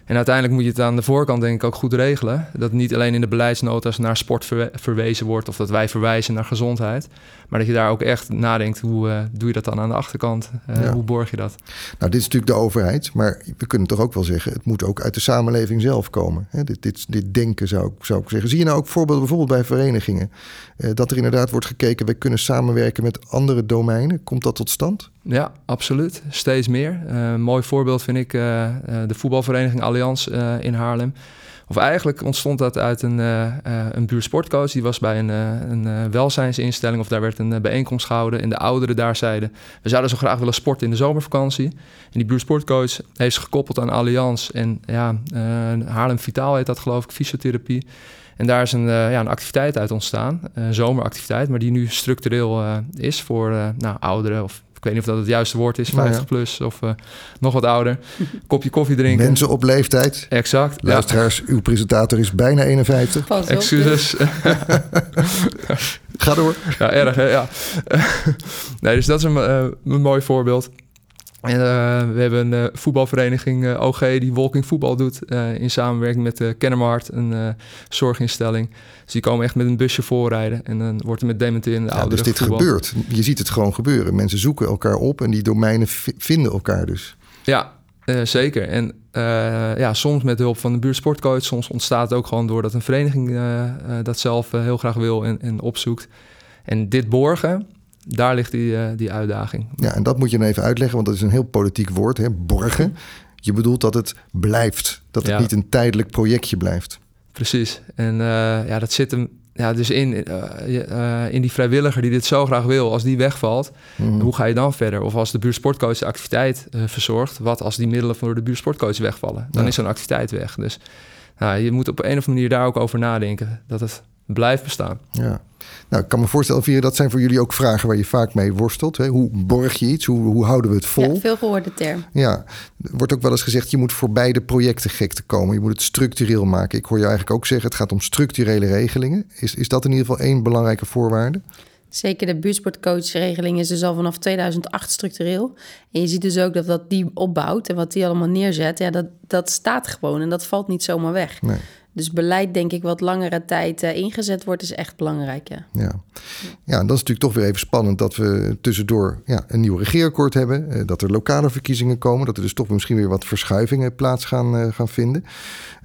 En uiteindelijk moet je het aan de voorkant denk ik ook goed regelen. Dat niet alleen in de beleidsnota's naar sport verwezen wordt of dat wij verwijzen naar gezondheid. Maar dat je daar ook echt nadenkt, hoe uh, doe je dat dan aan de achterkant? Uh, Hoe borg je dat? Nou, dit is natuurlijk de overheid, maar we kunnen toch ook wel zeggen... het moet ook uit de samenleving zelf komen. Hè? Dit, dit, dit denken zou ik, zou ik zeggen. Zie je nou ook voorbeelden bijvoorbeeld bij verenigingen... Uh, dat er inderdaad wordt gekeken, we kunnen samenwerken met andere domeinen. Komt dat tot stand? Ja, absoluut. Steeds meer. een mooi voorbeeld vind ik de voetbalvereniging Allianz in Haarlem... Of eigenlijk ontstond dat uit een, uh, een buurtsportcoach. Die was bij een, uh, een welzijnsinstelling of daar werd een bijeenkomst gehouden. En de ouderen daar zeiden, we zouden zo graag willen sporten in de zomervakantie. En die buurtsportcoach heeft zich gekoppeld aan Allianz. En ja, Haarlem Vitaal heet dat geloof ik, fysiotherapie. En daar is een, ja, een activiteit uit ontstaan, een zomeractiviteit, maar die nu structureel is voor nou, ouderen of ik weet niet of dat het juiste woord is, 50 plus of uh, nog wat ouder. Kopje koffie drinken. Mensen op leeftijd. Exact. Luisteraars, ja. uw presentator is bijna 51. Pas Excuses. Ga door. Ja, erg hè? Ja. nee, dus dat is een, uh, een mooi voorbeeld. En, uh, we hebben een uh, voetbalvereniging uh, OG die walking voetbal doet in samenwerking met Kennemerhard, een zorginstelling. Dus die komen echt met een busje voorrijden en dan wordt er met dementerende ja, ouderen Dus dit gebeurt. Je ziet het gewoon gebeuren. Mensen zoeken elkaar op en die domeinen vinden elkaar dus. Ja, zeker. En ja, soms met hulp van de buurtsportcoach. Soms ontstaat het ook gewoon doordat een vereniging dat zelf heel graag wil en, en opzoekt. En dit borgen, daar ligt die, uh, die uitdaging. Ja, en dat moet je dan even uitleggen, want dat is een heel politiek woord, hè? borgen. Je bedoelt dat het blijft, dat het niet een tijdelijk projectje blijft. Precies. En uh, ja, dat zit hem ja, dus in, uh, in die vrijwilliger die dit zo graag wil, als die wegvalt, mhm. hoe ga je dan verder? Of als de buurtsportcoach de activiteit verzorgt, wat als die middelen voor de buurtsportcoach wegvallen? Dan is zo'n activiteit weg. Dus nou, je moet op een of andere manier daar ook over nadenken. Dat het blijft bestaan. Ja. Nou, ik kan me voorstellen, Vieren, dat zijn voor jullie ook vragen waar je vaak mee worstelt. Hè? Hoe borg je iets? Hoe, hoe houden we het vol? Ja, veel gehoorde term. Ja, er wordt ook wel eens gezegd, je moet voor beide projecten gek te komen. Je moet het structureel maken. Ik hoor je eigenlijk ook zeggen, het gaat om structurele regelingen. Is, is dat in ieder geval één belangrijke voorwaarde? Zeker de buurtsportcoachregeling is dus al vanaf 2008 structureel. En je ziet dus ook dat wat die opbouwt en wat die allemaal neerzet, ja, dat, dat staat gewoon en dat valt niet zomaar weg. Nee. Dus beleid, denk ik, wat langere tijd uh, ingezet wordt, is echt belangrijk. Ja. ja. Ja. en dat is natuurlijk toch weer even spannend dat we tussendoor ja, een nieuw regeerakkoord hebben. Uh, dat er lokale verkiezingen komen. Dat er dus toch misschien weer wat verschuivingen plaats gaan, uh, gaan vinden.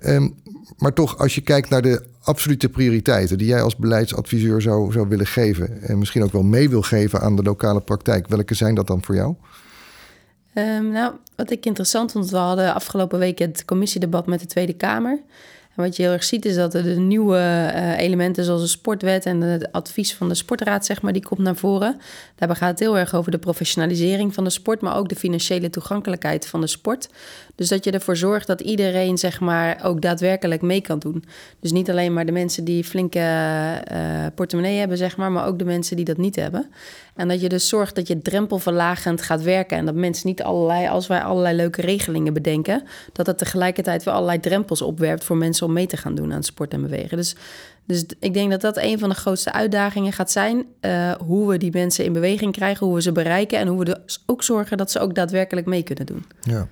Um, maar toch, als je kijkt naar de absolute prioriteiten die jij als beleidsadviseur zou, zou willen geven. En misschien ook wel mee wil geven aan de lokale praktijk. Welke zijn dat dan voor jou? Um, nou, wat ik interessant vond, we hadden afgelopen week het commissiedebat met de Tweede Kamer. Wat je heel erg ziet is dat er de nieuwe uh, elementen zoals de sportwet en het advies van de sportraad, zeg maar, die komt naar voren. Daarbij gaat het heel erg over de professionalisering van de sport, maar ook de financiële toegankelijkheid van de sport. Dus dat je ervoor zorgt dat iedereen, zeg maar, ook daadwerkelijk mee kan doen. Dus niet alleen maar de mensen die flinke uh, portemonnee hebben, zeg maar, maar ook de mensen die dat niet hebben. En dat je dus zorgt dat je drempelverlagend gaat werken. En dat mensen niet allerlei, als wij allerlei leuke regelingen bedenken, dat het tegelijkertijd weer allerlei drempels opwerpt voor mensen om mee te gaan doen aan sport en bewegen. Dus dus ik denk dat dat een van de grootste uitdagingen gaat zijn. Uh, hoe we die mensen in beweging krijgen, hoe we ze bereiken en hoe we dus ook zorgen dat ze ook daadwerkelijk mee kunnen doen. Ja.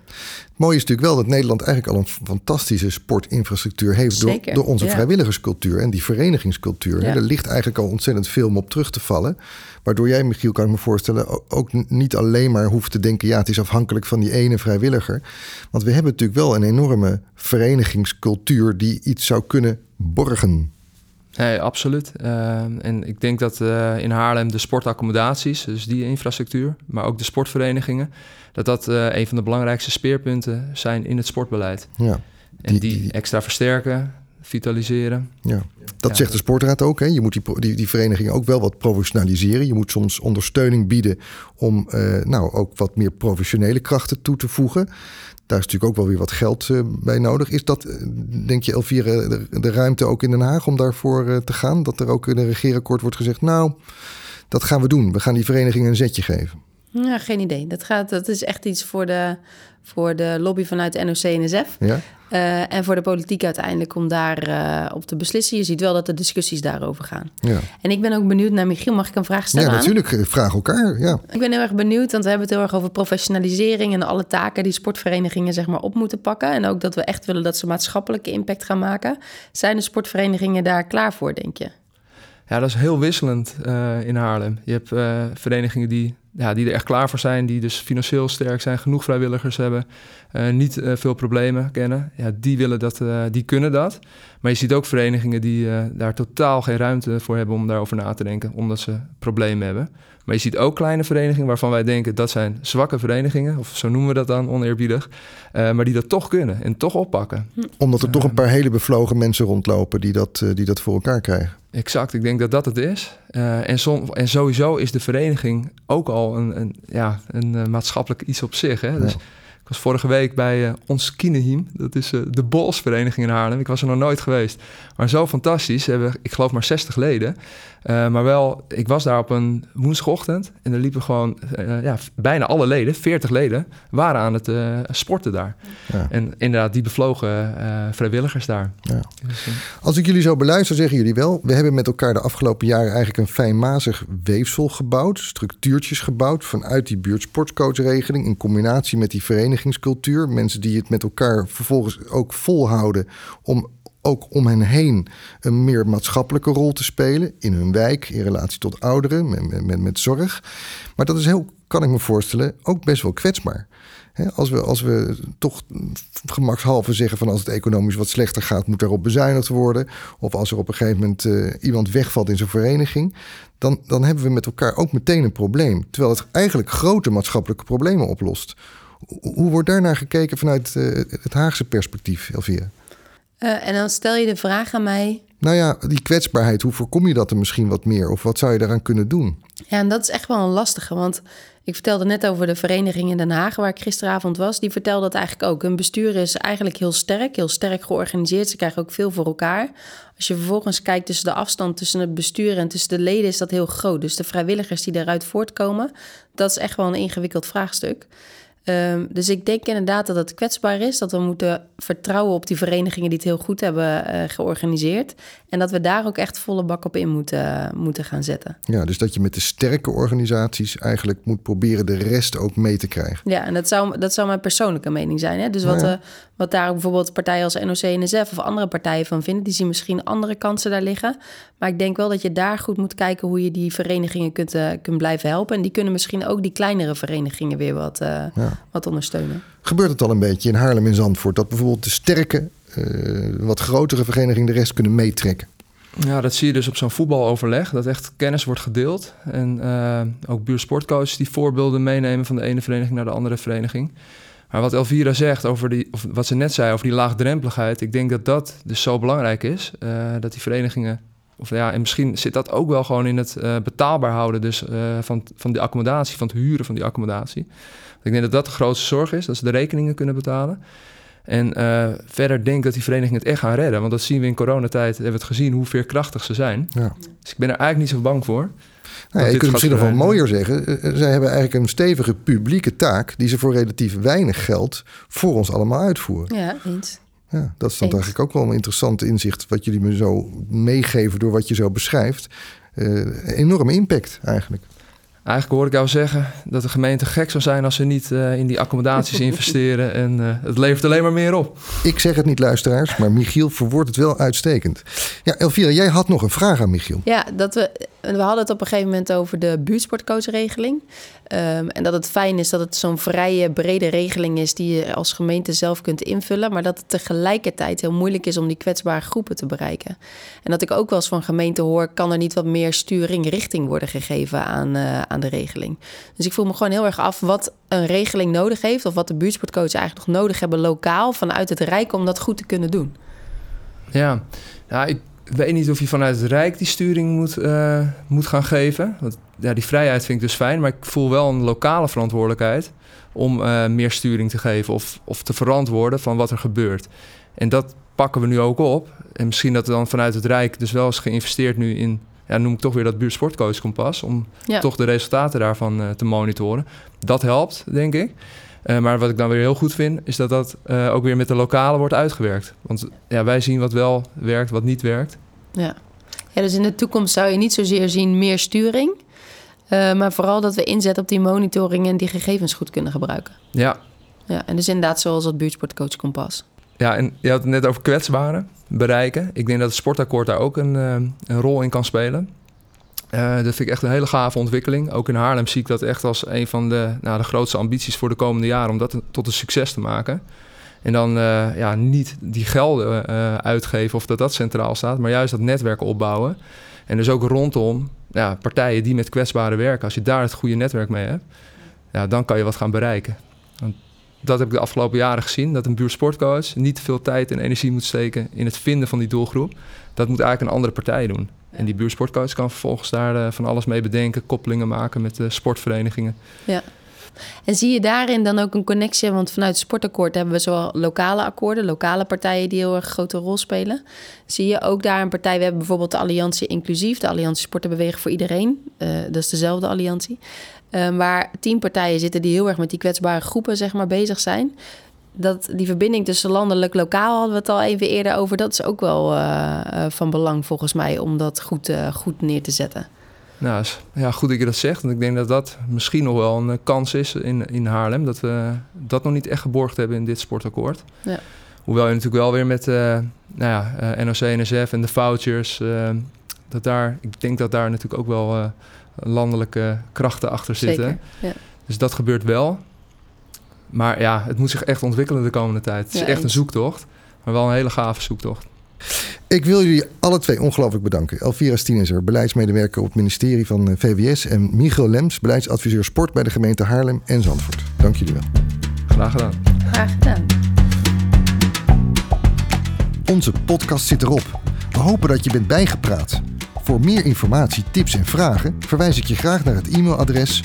Het mooie is natuurlijk wel dat Nederland eigenlijk al een fantastische sportinfrastructuur heeft door, door, onze vrijwilligerscultuur en die verenigingscultuur. Ja. Er ligt eigenlijk al ontzettend veel om op terug te vallen. Waardoor jij, Michiel, kan ik me voorstellen, ook niet alleen maar hoeft te denken: ja, het is afhankelijk van die ene vrijwilliger. Want we hebben natuurlijk wel een enorme verenigingscultuur die iets zou kunnen borgen. Nee, absoluut. Uh, en ik denk dat uh, in Haarlem de sportaccommodaties, dus die infrastructuur, maar ook de sportverenigingen, dat dat uh, een van de belangrijkste speerpunten zijn in het sportbeleid. Ja. En die, extra versterken, vitaliseren. Ja, dat zegt de sportraad ook. Hè? Je moet die, die, die verenigingen ook wel wat professionaliseren. Je moet soms ondersteuning bieden om nou, ook wat meer professionele krachten toe te voegen. Daar is natuurlijk ook wel weer wat geld uh, bij nodig. Is dat, eh, denk je, Elvire, de, de, ruimte ook in Den Haag om daarvoor te gaan? Dat er ook in een regeerakkoord wordt gezegd, nou, dat gaan we doen. We gaan die vereniging een zetje geven. Ja, geen idee. Dat, gaat, dat is echt iets voor de, voor de lobby vanuit NOC-NSF. Ja? Uh, en voor de politiek uiteindelijk om daar uh, op te beslissen. Je ziet wel dat de discussies daarover gaan. Ja. En ik ben ook benieuwd naar Michiel. Mag ik een vraag stellen? Ja, natuurlijk. Aan? Vraag elkaar. Ja. Ik ben heel erg benieuwd, want we hebben het heel erg over professionalisering en alle taken die sportverenigingen zeg maar, op moeten pakken. En ook dat we echt willen dat ze maatschappelijke impact gaan maken. Zijn de sportverenigingen daar klaar voor, denk je? Ja, dat is heel wisselend uh, in Haarlem. Je hebt verenigingen die ja, die er echt klaar voor zijn, die dus financieel sterk zijn, genoeg vrijwilligers hebben, uh, niet uh, veel problemen kennen. Ja, die willen dat, uh, die kunnen dat. Maar je ziet ook verenigingen die daar totaal geen ruimte voor hebben om daarover na te denken, omdat ze problemen hebben. Maar je ziet ook kleine verenigingen waarvan wij denken dat zijn zwakke verenigingen, of zo noemen we dat dan oneerbiedig, maar die dat toch kunnen en toch oppakken. Omdat er toch een paar hele bevlogen mensen rondlopen die dat, die dat voor elkaar krijgen. Exact, ik denk dat dat het is. Uh, en, en sowieso is de vereniging ook al een, een ja, een uh, maatschappelijk iets op zich. Hè? Dus ik was vorige week bij uh, ons Kineheim. Dat is de Bolsvereniging in Haarlem. Ik was er nog nooit geweest. Maar zo fantastisch. Ze hebben, ik geloof maar 60 leden. Uh, maar wel, ik was daar op een woensdagochtend en er liepen gewoon uh, ja, bijna alle leden, 40 leden, waren aan het uh, sporten daar. Ja. En inderdaad, die bevlogen vrijwilligers daar. Ja. Dus, Als ik jullie zo beluister, zeggen jullie wel, we hebben met elkaar de afgelopen jaren eigenlijk een fijnmazig weefsel gebouwd, structuurtjes gebouwd vanuit die buurtsportcoachregeling in combinatie met die verenigingscultuur. Mensen die het met elkaar vervolgens ook volhouden om ook om hen heen een meer maatschappelijke rol te spelen in hun wijk, in relatie tot ouderen, met, met, met zorg. Maar dat is heel kan ik me voorstellen, ook best wel kwetsbaar. Als, we, als we toch gemakshalve zeggen van als het economisch wat slechter gaat, moet erop bezuinigd worden. Of als er op een gegeven moment eh, iemand wegvalt in zijn vereniging, dan, dan hebben we met elkaar ook meteen een probleem. Terwijl het eigenlijk grote maatschappelijke problemen oplost. Hoe wordt daarnaar gekeken vanuit uh, het Haagse perspectief, Elvira? Uh, en dan stel je de vraag aan mij. Nou ja, die kwetsbaarheid, hoe voorkom je dat er misschien wat meer? Of wat zou je daaraan kunnen doen? Ja, en dat is echt wel een lastige. Want ik vertelde net over de vereniging in Den Haag, waar ik gisteravond was. Die vertelde dat eigenlijk ook. Hun bestuur is eigenlijk heel sterk, heel sterk georganiseerd. Ze krijgen ook veel voor elkaar. Als je vervolgens kijkt tussen de afstand tussen het bestuur en tussen de leden, is dat heel groot. Dus de vrijwilligers die daaruit voortkomen, dat is echt wel een ingewikkeld vraagstuk. Um, dus ik denk inderdaad dat het kwetsbaar is. Dat we moeten vertrouwen op die verenigingen die het heel goed hebben uh, georganiseerd. En dat we daar ook echt volle bak op in moeten, moeten gaan zetten. Ja, dus dat je met de sterke organisaties eigenlijk moet proberen de rest ook mee te krijgen. Ja, en dat zou, dat zou mijn persoonlijke mening zijn. Hè? Dus wat, ja. uh, wat daar bijvoorbeeld partijen als NOC-NSF of andere partijen van vinden, die zien misschien andere kansen daar liggen. Maar ik denk wel dat je daar goed moet kijken hoe je die verenigingen kunt, uh, kunt blijven helpen. En die kunnen misschien ook die kleinere verenigingen weer wat, ja. Wat ondersteunen. Gebeurt het al een beetje in Haarlem en Zandvoort dat bijvoorbeeld de sterke, uh, wat grotere verenigingen de rest kunnen meetrekken? Ja, dat zie je dus op zo'n voetbaloverleg, dat echt kennis wordt gedeeld. En uh, ook buursportcoaches die voorbeelden meenemen van de ene vereniging naar de andere vereniging. Maar wat Elvira zegt over die, of wat ze net zei over die laagdrempeligheid, ik denk dat dat dus zo belangrijk is. Uh, dat die verenigingen, of ja, en misschien zit dat ook wel gewoon in het uh, betaalbaar houden dus, uh, van, van de accommodatie, van het huren van die accommodatie. Ik denk dat dat de grootste zorg is, dat ze de rekeningen kunnen betalen. En uh, verder denk ik dat die verenigingen het echt gaan redden. Want dat zien we in coronatijd, hebben we het gezien hoe veerkrachtig ze zijn. Ja. Dus ik ben er eigenlijk niet zo bang voor. Nou, je kunt misschien nog wel mooier zeggen. Zij hebben eigenlijk een stevige publieke taak... die ze voor relatief weinig geld voor ons allemaal uitvoeren. Ja, eens. Ja, dat is dan eigenlijk ook wel een interessant inzicht... wat jullie me zo meegeven door wat je zo beschrijft. Uh, enorme impact eigenlijk. Eigenlijk hoor ik jou zeggen dat de gemeente gek zou zijn als ze niet uh, in die accommodaties investeren. En uh, het levert alleen maar meer op. Ik zeg het niet, luisteraars, maar Michiel verwoordt het wel uitstekend. Ja, Elvira, jij had nog een vraag aan Michiel. Ja, dat we, we hadden het op een gegeven moment over de buurtsportcoachregeling. Um, en dat het fijn is dat het zo'n vrije, brede regeling is die je als gemeente zelf kunt invullen. Maar dat het tegelijkertijd heel moeilijk is om die kwetsbare groepen te bereiken. En dat ik ook wel eens van gemeente hoor, kan er niet wat meer sturing richting worden gegeven aan, uh, aan de regeling. Dus ik voel me gewoon heel erg af wat een regeling nodig heeft. Of wat de buurtsportcoaches eigenlijk nog nodig hebben lokaal vanuit het Rijk om dat goed te kunnen doen. Ja, ja ik weet niet of je vanuit het Rijk die sturing moet, uh, moet gaan geven. Want ja, die vrijheid vind ik dus fijn, maar ik voel wel een lokale verantwoordelijkheid om uh, meer sturing te geven of, of te verantwoorden van wat er gebeurt. En dat pakken we nu ook op. En misschien dat er dan vanuit het Rijk dus wel is geïnvesteerd nu in, ja, noem ik toch weer dat buurtsportcoachkompas, om ja. toch de resultaten daarvan uh, te monitoren. Dat helpt, denk ik. Uh, maar wat ik dan weer heel goed vind, is dat dat uh, ook weer met de lokale wordt uitgewerkt. Want ja, wij zien wat wel werkt, wat niet werkt. Ja. ja, dus in de toekomst zou je niet zozeer zien meer sturing, maar vooral dat we inzetten op die monitoring en die gegevens goed kunnen gebruiken. Ja. Ja, en dus inderdaad zoals het buurtsportcoach kompas. Ja, en je had het net over kwetsbaren bereiken. Ik denk dat het sportakkoord daar ook een, een rol in kan spelen. Uh, dat vind ik echt een hele gave ontwikkeling. Ook in Haarlem zie ik dat echt als een van de, nou, de grootste ambities voor de komende jaren om dat tot een succes te maken. En dan uh, ja, niet die gelden uitgeven of dat dat centraal staat, maar juist dat netwerk opbouwen. En dus ook rondom ja, partijen die met kwetsbaren werken. Als je daar het goede netwerk mee hebt, ja, dan kan je wat gaan bereiken. Dat heb ik de afgelopen jaren gezien. Dat een buurtsportcoach niet te veel tijd en energie moet steken in het vinden van die doelgroep. Dat moet eigenlijk een andere partij doen. En die buurtsportcoach kan vervolgens daar uh, van alles mee bedenken, koppelingen maken met uh, sportverenigingen. Ja. En zie je daarin dan ook een connectie? Want vanuit het sportakkoord hebben we zowel lokale akkoorden, lokale partijen die heel erg grote rol spelen. Zie je ook daar een partij? We hebben bijvoorbeeld de Alliantie Inclusief, de Alliantie Sporten Bewegen voor Iedereen. Uh, dat is dezelfde alliantie. Uh, waar tien partijen zitten die heel erg met die kwetsbare groepen zeg maar, bezig zijn dat die verbinding tussen landelijk lokaal hadden we het al even eerder over. Dat is ook wel uh, van belang volgens mij om dat goed, uh, goed neer te zetten. Nou, ja, goed dat je dat zegt. Want ik denk dat dat misschien nog wel een kans is in, in Haarlem. Dat we dat nog niet echt geborgd hebben in dit sportakkoord. Ja. Hoewel je natuurlijk wel weer met nou ja, NOC, NSF en de vouchers... dat daar, ik denk dat daar natuurlijk ook wel landelijke krachten achter zitten. Ja. Dus dat gebeurt wel. Maar ja, het moet zich echt ontwikkelen de komende tijd. Het is Ja, echt een zoektocht, maar wel een hele gave zoektocht. Ik wil jullie alle twee ongelooflijk bedanken. Elvira Stieneser, beleidsmedewerker op het ministerie van eh, VWS... en Michiel Lems, beleidsadviseur sport bij de gemeente Haarlem en Zandvoort. Dank jullie wel. Graag gedaan. Graag gedaan. Onze podcast zit erop. We hopen dat je bent bijgepraat. Voor meer informatie, tips en vragen verwijs ik je graag naar het e-mailadres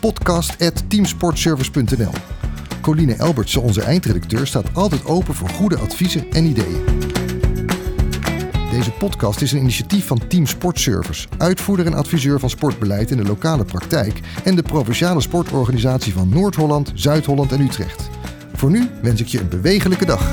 podcast.teamsportservice.nl. Coline Elbertsen, onze eindredacteur, staat altijd open voor goede adviezen en ideeën. Deze podcast is een initiatief van Team Sportservice, uitvoerder en adviseur van sportbeleid in de lokale praktijk en de provinciale sportorganisatie van Noord-Holland, Zuid-Holland en Utrecht. Voor nu wens ik je een bewegelijke dag.